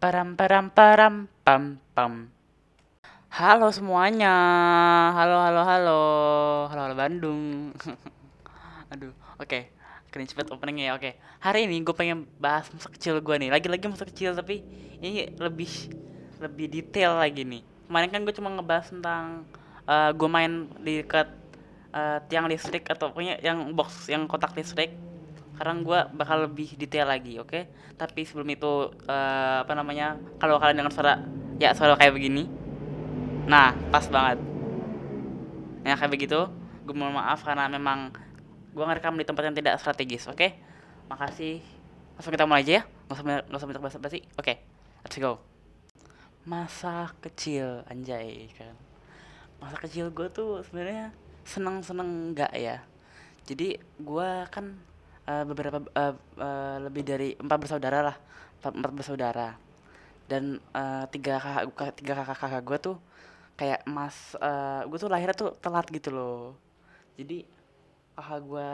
Param param param pam pam. Halo semuanya. Halo halo halo. Halo halo Bandung. Aduh, oke. Keren cepet openingnya ya. Oke. Hari ini gue pengen bahas masa kecil gue nih. Lagi-lagi masa kecil tapi ini lebih lebih detail lagi nih. Kemarin kan gue cuma ngebahas tentang uh, gue main di dekat uh, tiang listrik atau punya yang box yang kotak listrik sekarang gue bakal lebih detail lagi oke? Okay? tapi sebelum itu uh, apa namanya kalau kalian dengar suara ya suara kayak begini. Nah pas banget. Ya kayak begitu. Gue mohon maaf karena memang gue ngerekam di tempat yang tidak strategis oke? Okay? makasih. Langsung kita mulai aja ya. Nggak usah nggak usah minta basa basi oke okay, let's go. Masa kecil anjay kan? Masa kecil gue tuh sebenarnya seneng seneng nggak ya? Jadi gue kan uh, beberapa uh, uh, lebih dari empat bersaudara lah. Empat bersaudara. Dan uh, tiga kakak tiga kakak kakak gue tuh kayak mas uh, gue tuh lahirnya tuh telat gitu loh. Jadi kakak gue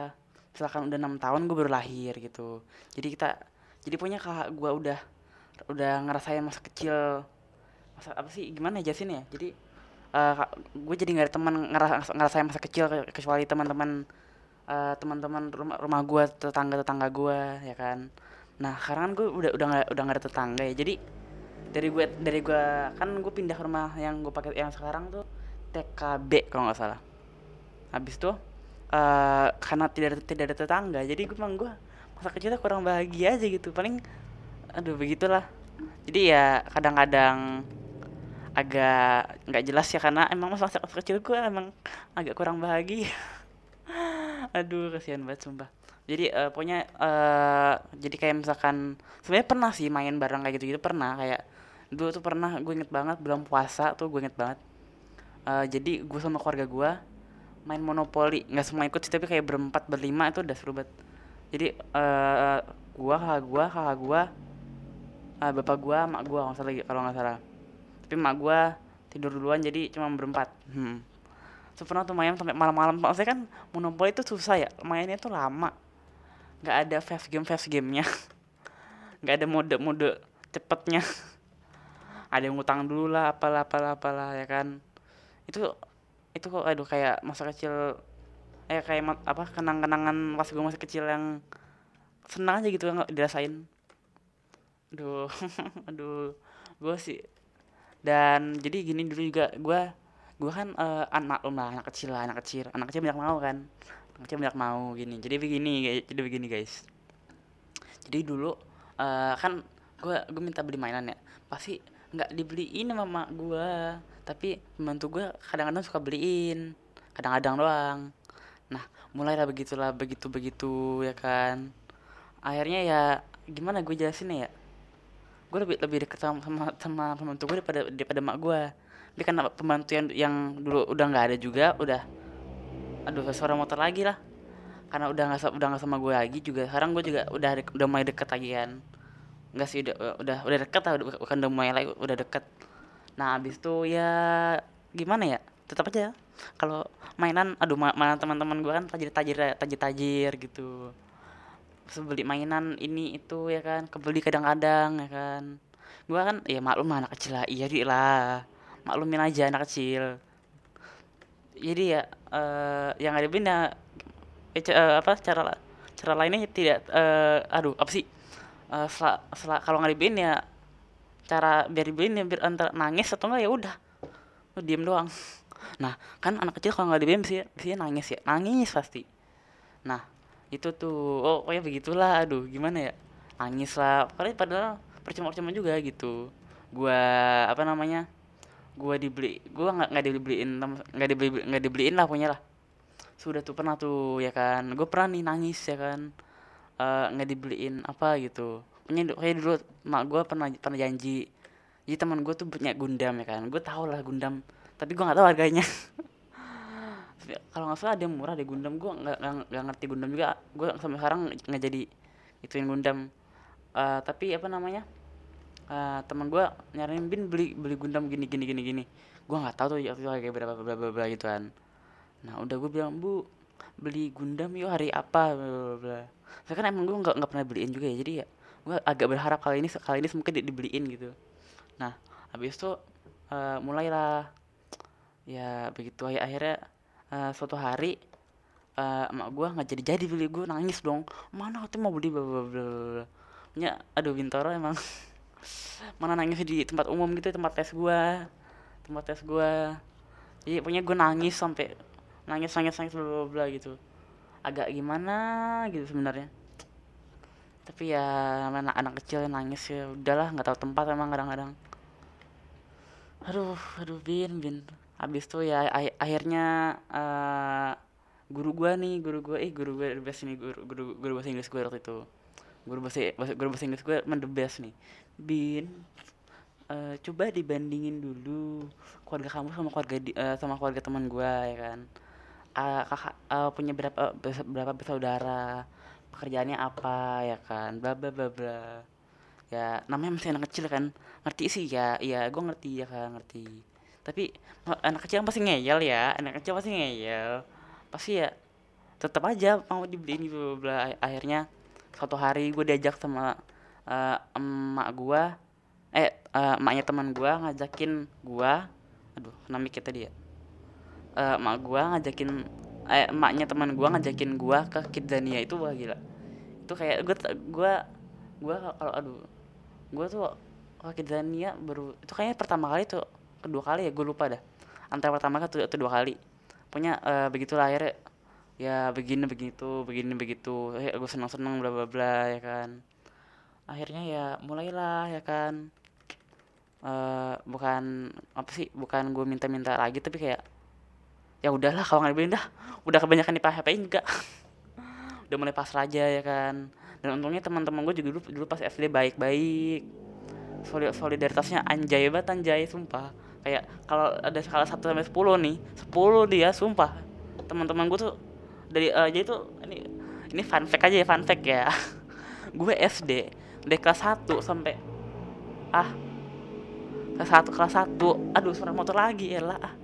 misalkan udah enam tahun gue baru lahir gitu. Jadi kita jadi punya kakak gue udah udah ngerasain masa kecil masa apa sih gimana ya sih ya? Jadi uh, gue jadi nggak ada teman ngerasain masa kecil kecuali teman-teman uh, teman-teman rumah rumah gue tetangga tetangga gue ya kan. Nah sekarang kan gue udah udah nggak udah nggak ada tetangga ya. Jadi dari gue dari gue kan gue pindah rumah yang gue pakai yang sekarang tuh TKB kalau nggak salah. Habis tuh uh, karena tidak ada, tidak ada tetangga jadi gue emang gue masa kecilnya kurang bahagia aja gitu. Paling aduh begitulah. Jadi ya kadang-kadang agak nggak jelas ya karena emang masa, masa kecil gue emang agak kurang bahagia aduh kasihan banget sumpah. Jadi uh, pokoknya uh, jadi kayak misalkan sebenarnya pernah sih main bareng kayak gitu gitu pernah. Kayak dulu tuh pernah gue inget banget belum puasa tuh gue inget banget. Uh, jadi gue sama keluarga gue main monopoli nggak semua ikut sih tapi kayak berempat berlima itu udah seru banget. Jadi uh, gue kakak gue kakak gue uh, bapak gue mak gue nggak salah kalau nggak salah. Tapi mak gue tidur duluan jadi cuma berempat. Hmm pernah tuh main sampai malam-malam. Maksudnya kan monopoli itu susah ya. Mainnya tuh lama. Nggak ada fast game fast gamenya. Nggak ada mode-mode cepetnya. Ada yang ngutang dulu lah apalah apalah apalah ya kan. Itu itu kok aduh kayak masa kecil eh kayak apa kenang-kenangan pas gue masih kecil yang senang aja gitu nggak dirasain. Aduh aduh. Gue sih dan jadi gini dulu juga gue gue kan uh, anak maklum lah anak kecil lah anak kecil. Anak kecil banyak mau kan. Anak kecil banyak mau gini. Jadi begini jadi begini guys. Jadi dulu uh, kan gue gue minta beli mainan ya. Pasti nggak dibeliin sama mak gue tapi pembantu gue kadang-kadang suka beliin. Kadang-kadang doang. Nah mulailah begitulah begitu begitu ya kan. Akhirnya ya gimana gue jelasin ya? Gue lebih lebih deket sama sama, sama pembantu gue daripada daripada mak gue tapi karena pembantu yang, yang dulu udah nggak ada juga udah aduh suara motor lagi lah. Karena udah nggak udah nggak sama gue lagi juga. Sekarang gue juga udah udah mulai deket lagi kan. Nggak sih udah udah udah deket lah udah, bukan udah mulai lagi udah deket. Nah abis itu ya gimana ya? Tetap aja. Kalau mainan aduh mana teman-teman gue kan tajir tajir tajir tajir gitu. Sebeli mainan ini itu ya kan. Kebeli kadang-kadang ya kan. Gue kan ya maklum anak kecil lah iya lah maklumin aja anak kecil. Jadi ya uh, yang ada benda eh, uh, apa cara cara lainnya tidak uh, aduh apa sih? Uh, sel, sel, kalau nggak dibeliin ya cara biar dibeliin ya biar antara nangis atau enggak ya udah. Lu diem doang. Nah kan anak kecil kalau nggak dibeliin bisa bisa nangis ya. Nangis pasti. Nah itu tuh oh ya begitulah. Aduh gimana ya? Nangis lah. Padahal percuma percuma juga gitu. Gua apa namanya gue dibeli gue nggak nggak dibeliin nggak dibeli nggak dibeliin lah punya lah. Sudah tuh pernah tuh ya kan. Gue pernah nih nangis ya kan. Eh, nggak uh, dibeliin apa gitu. Punya kayak dulu mak gue pernah pernah janji. Jadi teman gue tuh punya Gundam ya kan. Gue tau lah Gundam tapi gue nggak tahu harganya. Kalau nggak salah yang murah deh Gundam. Gue nggak ngerti Gundam juga. Gue sampai sekarang nggak jadi ituin Gundam. Uh, tapi apa namanya uh, teman gue nyariin bin beli beli Gundam gini gini gini gini. Gue nggak tahu tuh ya itu harga berapa bla bla bla gitu kan. Nah udah gue bilang bu beli Gundam yuk hari apa? Bla bla saya kan emang gue nggak nggak pernah beliin juga ya jadi ya gue agak berharap kali ini kali ini mungkin di, dibeliin gitu. Nah habis itu uh, mulailah. Ya begitu akhirnya uh, suatu hari uh, emak gue nggak jadi jadi beli gue nangis dong. Mana tuh mau beli bla bla bla. Nya aduh bintoro emang mana nangis di tempat umum gitu tempat tes gue tempat tes gue jadi punya gue nangis sampai nangis nangis nangis bla bla gitu. Agak gimana gitu sebenarnya. Tapi ya anak anak kecil yang nangis ya udahlah nggak tahu tempat emang kadang-kadang. Aduh aduh bin bin. Habis tuh ya akhirnya uh, guru gua nih guru gua eh guru gua the best nih guru guru guru bahasa Inggris gua waktu itu. Guru bahasa guru bahasa Inggris gua emang the best nih bin uh, coba dibandingin dulu keluarga kamu sama keluarga di, uh, sama keluarga teman gua ya kan? Uh, kakak uh, punya berapa berapa bersaudara pekerjaannya apa ya kan? Bla bla bla bla. Ya namanya masih anak kecil kan? Ngerti sih ya iya gue ngerti ya kan? Ngerti. Tapi anak kecil pasti ngeyel ya. Anak kecil pasti ngeyel. Pasti ya tetap aja mau dibeliin gitu bla. Akhirnya suatu hari gue diajak sama uh, emak gue eh uh, emaknya teman gue ngajakin gue aduh namanya kita dia uh, emak gue ngajakin eh, emaknya teman gue ngajakin gue ke Kidzania itu wah gila. Itu kayak gue gue gue kalau aduh gue tuh ke Kidzania baru itu kayaknya pertama kali tuh kedua kali ya gue lupa dah. Antara pertama kali atau dua kali. Punya uh, begitulah akhirnya. Ya begini begitu begini begitu. Eh, gue senang senang bla bla bla ya kan akhirnya ya mulailah ya kan. Uh, bukan apa sih bukan gue minta minta lagi tapi kayak ya udahlah kalau nggak dibeliin dah. Udah kebanyakan di PHP enggak. Udah mulai pasrah aja ya kan. Dan untungnya teman-teman gue juga dulu dulu pas SD baik-baik. Solidaritasnya anjay banget anjay sumpah. Kayak kalau ada skala satu sampai sepuluh nih sepuluh dia sumpah. Teman-teman gue tuh dari uh, jadi tuh ini ini fun aja ya fun fact ya. Gue SD dari kelas 1 sampai ah kelas 1 kelas 1 aduh suara motor lagi elah ah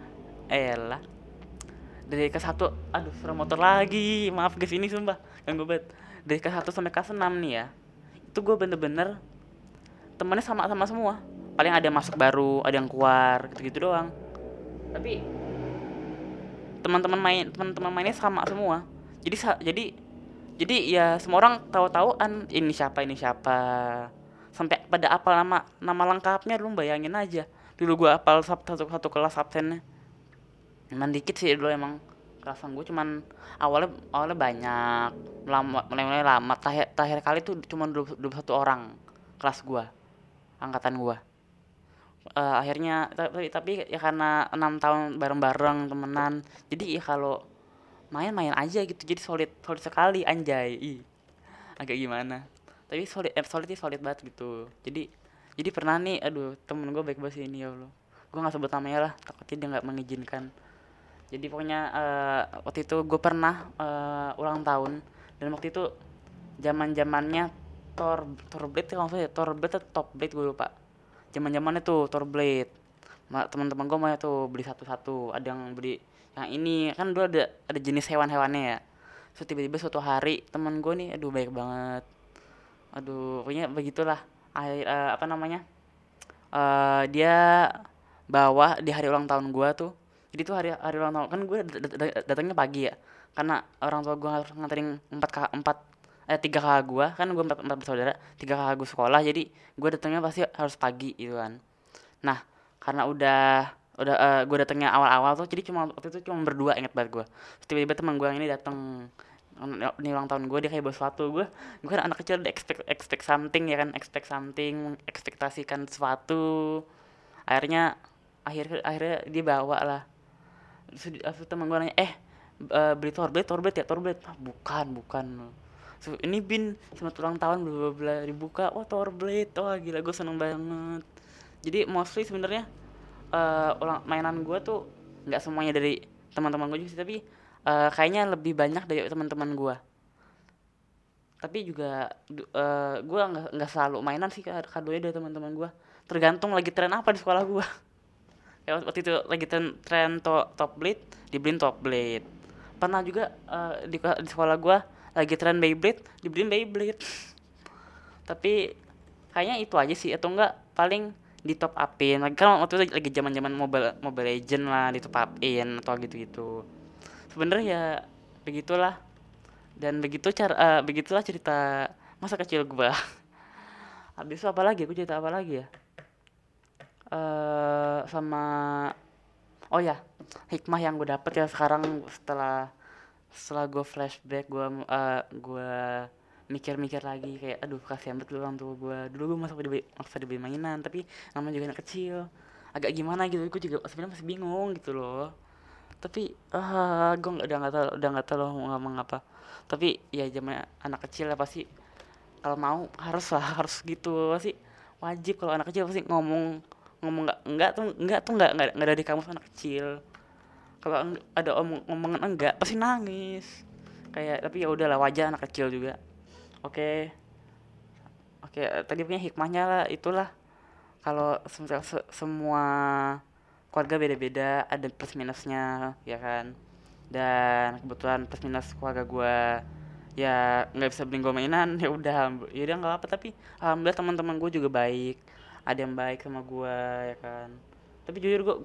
elah dari kelas 1 aduh suara motor lagi. Maaf guys ini sumpah ganggu banget. Dari kelas 1 sampai kelas 6 nih ya itu gue bener-bener temennya sama-sama semua. Paling ada yang masuk baru ada yang keluar gitu-gitu doang. Tapi teman-teman main teman-teman mainnya sama semua. Jadi jadi jadi ya semua orang tahu-tahuan ini siapa ini siapa? Sampai pada apal nama nama lengkapnya lu bayangin aja. Dulu gue apal satu satu kelas absennya. Emang dikit sih dulu emang kelasan gue cuman awalnya awalnya banyak. Lama mulai mulai lama. Terakhir terakhir kali tuh cuma dua satu orang kelas gue angkatan gue uh, akhirnya tapi tapi ya karena enam tahun bareng bareng temenan. Jadi ya kalau main-main aja gitu. Jadi solid solid sekali anjay. Ih, agak gimana? Tapi solid eh, solid solid banget gitu. Jadi jadi pernah nih aduh temen gue baik banget sih ini ya allah. Gue nggak sebut namanya lah takutnya dia nggak mengizinkan. Jadi pokoknya uh, waktu itu gue pernah uh, ulang tahun. Dan waktu itu zaman zamannya Thor Thorblade kalau nggak Thor Blade atau Top Blade gue lupa. Zaman zamannya tuh Thorblade teman-teman gue mau tuh beli satu-satu. Ada yang beli yang ini kan dulu ada ada jenis hewan-hewannya ya. So tiba-tiba suatu hari teman gue nih aduh baik banget. Aduh pokoknya begitulah. Akhir uh, apa namanya? Uh, dia bawa di hari ulang tahun gue tuh. Jadi tuh hari hari ulang tahun kan gue datangnya pagi ya. Karena orang tua gue harus nganterin empat kakak empat eh tiga kakak gue kan gue empat empat bersaudara tiga kakak gue sekolah. Jadi gue datangnya pasti harus pagi gitu kan. Nah karena udah udah uh, gue datangnya awal-awal tuh jadi cuma waktu itu cuma berdua inget banget gue tiba-tiba teman gue yang ini datang ini ulang tahun gue dia kayak bawa sesuatu. Gue gue kan anak kecil expect expect something ya kan? Expect something ekspektasikan sesuatu. Akhirnya akhir akhirnya dia bawa lah. Terus teman gue nanya eh uh, beli torblade torblade ya torblade ah, bukan bukan. So, ini bin selamat ulang tahun bla bla dibuka. Wah torblade wah gila gue seneng banget. Jadi mostly sebenarnya uh, ulang mainan gue tuh nggak semuanya dari teman-teman gue juga sih tapi uh, kayaknya lebih banyak dari teman-teman gue tapi juga uh, gue nggak nggak selalu mainan sih kadonya dari teman-teman gue tergantung lagi tren apa di sekolah gue ya waktu itu lagi tren tren to, top blade dibeliin top blade pernah juga uh, di, di sekolah gua lagi tren Beyblade dibeliin Beyblade. Tapi kayaknya itu aja sih atau enggak paling di top upin. Lagi kan waktu itu lagi zaman zaman mobile mobile legend lah di top upin atau gitu gitu sebenarnya ya begitulah. Dan begitu cara uh, begitulah cerita masa kecil gua. Habis itu apa lagi? Aku cerita apa lagi ya? Uh, sama oh ya hikmah yang gue dapet ya sekarang setelah setelah gue flashback gue uh, gue mikir-mikir lagi kayak aduh kasihan betul orang tua gue dulu gue masuk di maksa dibeli mainan tapi namanya juga anak kecil. Agak gimana gitu gue juga sebenarnya masih bingung gitu loh. Tapi ah uh, gue udah nggak tahu udah nggak tahu loh mau ngomong apa. Tapi ya zaman anak kecil ya pasti kalau mau harus lah harus gitu. Pasti wajib kalau anak kecil pasti ngomong ngomong nggak enggak tuh enggak tuh enggak enggak, enggak dari kamu anak kecil. Kalau ada omong omongan enggak pasti nangis. Kayak tapi ya udahlah wajah anak kecil juga oke. Oke okay, tadi punya hikmahnya lah itulah. Kalau se semua keluarga beda-beda ada plus minusnya ya kan? Dan kebetulan plus minus keluarga gue ya nggak bisa beli gue mainan ya udah ya udah nggak apa tapi alhamdulillah teman-teman gue juga baik ada yang baik sama gue ya kan? Tapi jujur gue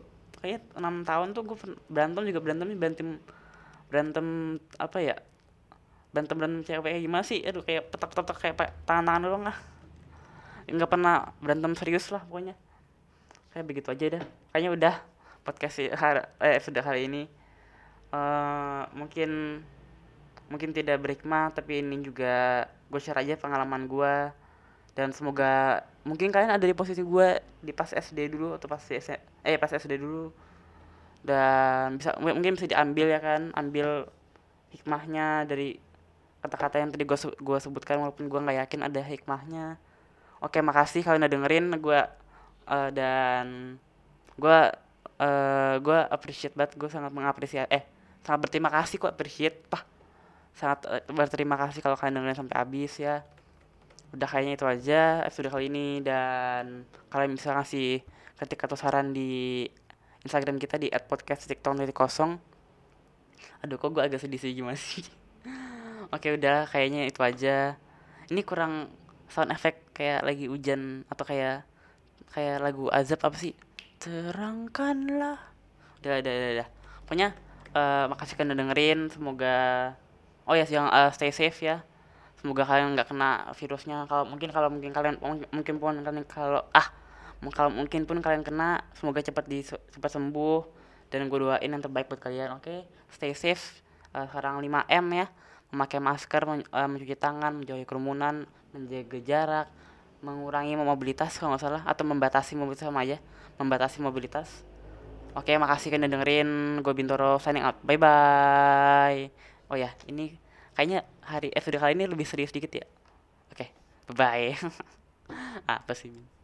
kayak enam tahun tuh gue berantem juga berantem berantem berantem apa ya berantem berantem cewek gimana sih? Aduh kayak petak petak kayak tangan tangan doang lah. Nggak pernah berantem serius lah pokoknya. Kayak begitu aja dah kayaknya udah podcast hari eh sudah hari ini. Uh, mungkin mungkin tidak berhikmah tapi ini juga gue share aja pengalaman gue dan semoga mungkin kalian ada di posisi gue di pas SD dulu atau pas SD, eh pas SD dulu. Dan bisa mungkin bisa diambil ya kan ambil hikmahnya dari kata-kata yang tadi gue gua sebutkan walaupun gue nggak yakin ada hikmahnya. Oke makasih kalian udah dengerin gue uh, dan gue uh, gue appreciate banget gue sangat mengapresiasi eh sangat berterima kasih kok appreciate pah. Sangat uh, berterima kasih kalau kalian dengerin sampai habis ya. Udah kayaknya itu aja episode kali ini dan kalian bisa ngasih ketik atau saran di Instagram kita di @podcast_tiktok.kosong aduh kok gue agak sedih sih gimana sih oke udah kayaknya itu aja. Ini kurang sound effect kayak lagi hujan atau kayak kayak lagu azab apa sih? Terangkanlah. Udah udah udah, udah. pokoknya uh, makasih kalian udah dengerin. Semoga oh ya yang uh, stay safe ya. Semoga kalian nggak kena virusnya. Kalau mungkin kalau mungkin kalian mungkin pun kalian kalau ah kalau mungkin pun kalian kena semoga cepat di cepat sembuh. Dan gue doain yang terbaik buat kalian oke? Okay? stay safe uh, sekarang 5 m ya memakai masker men, uh, mencuci tangan menjauhi kerumunan menjaga jarak mengurangi mobilitas kalau nggak salah atau membatasi mobilitas sama aja membatasi mobilitas. Oke makasih kalian dengerin. Gue Bintoro signing out. Bye bye oh ya ini kayaknya hari episode kali ini lebih serius dikit ya. Oke bye bye apa sih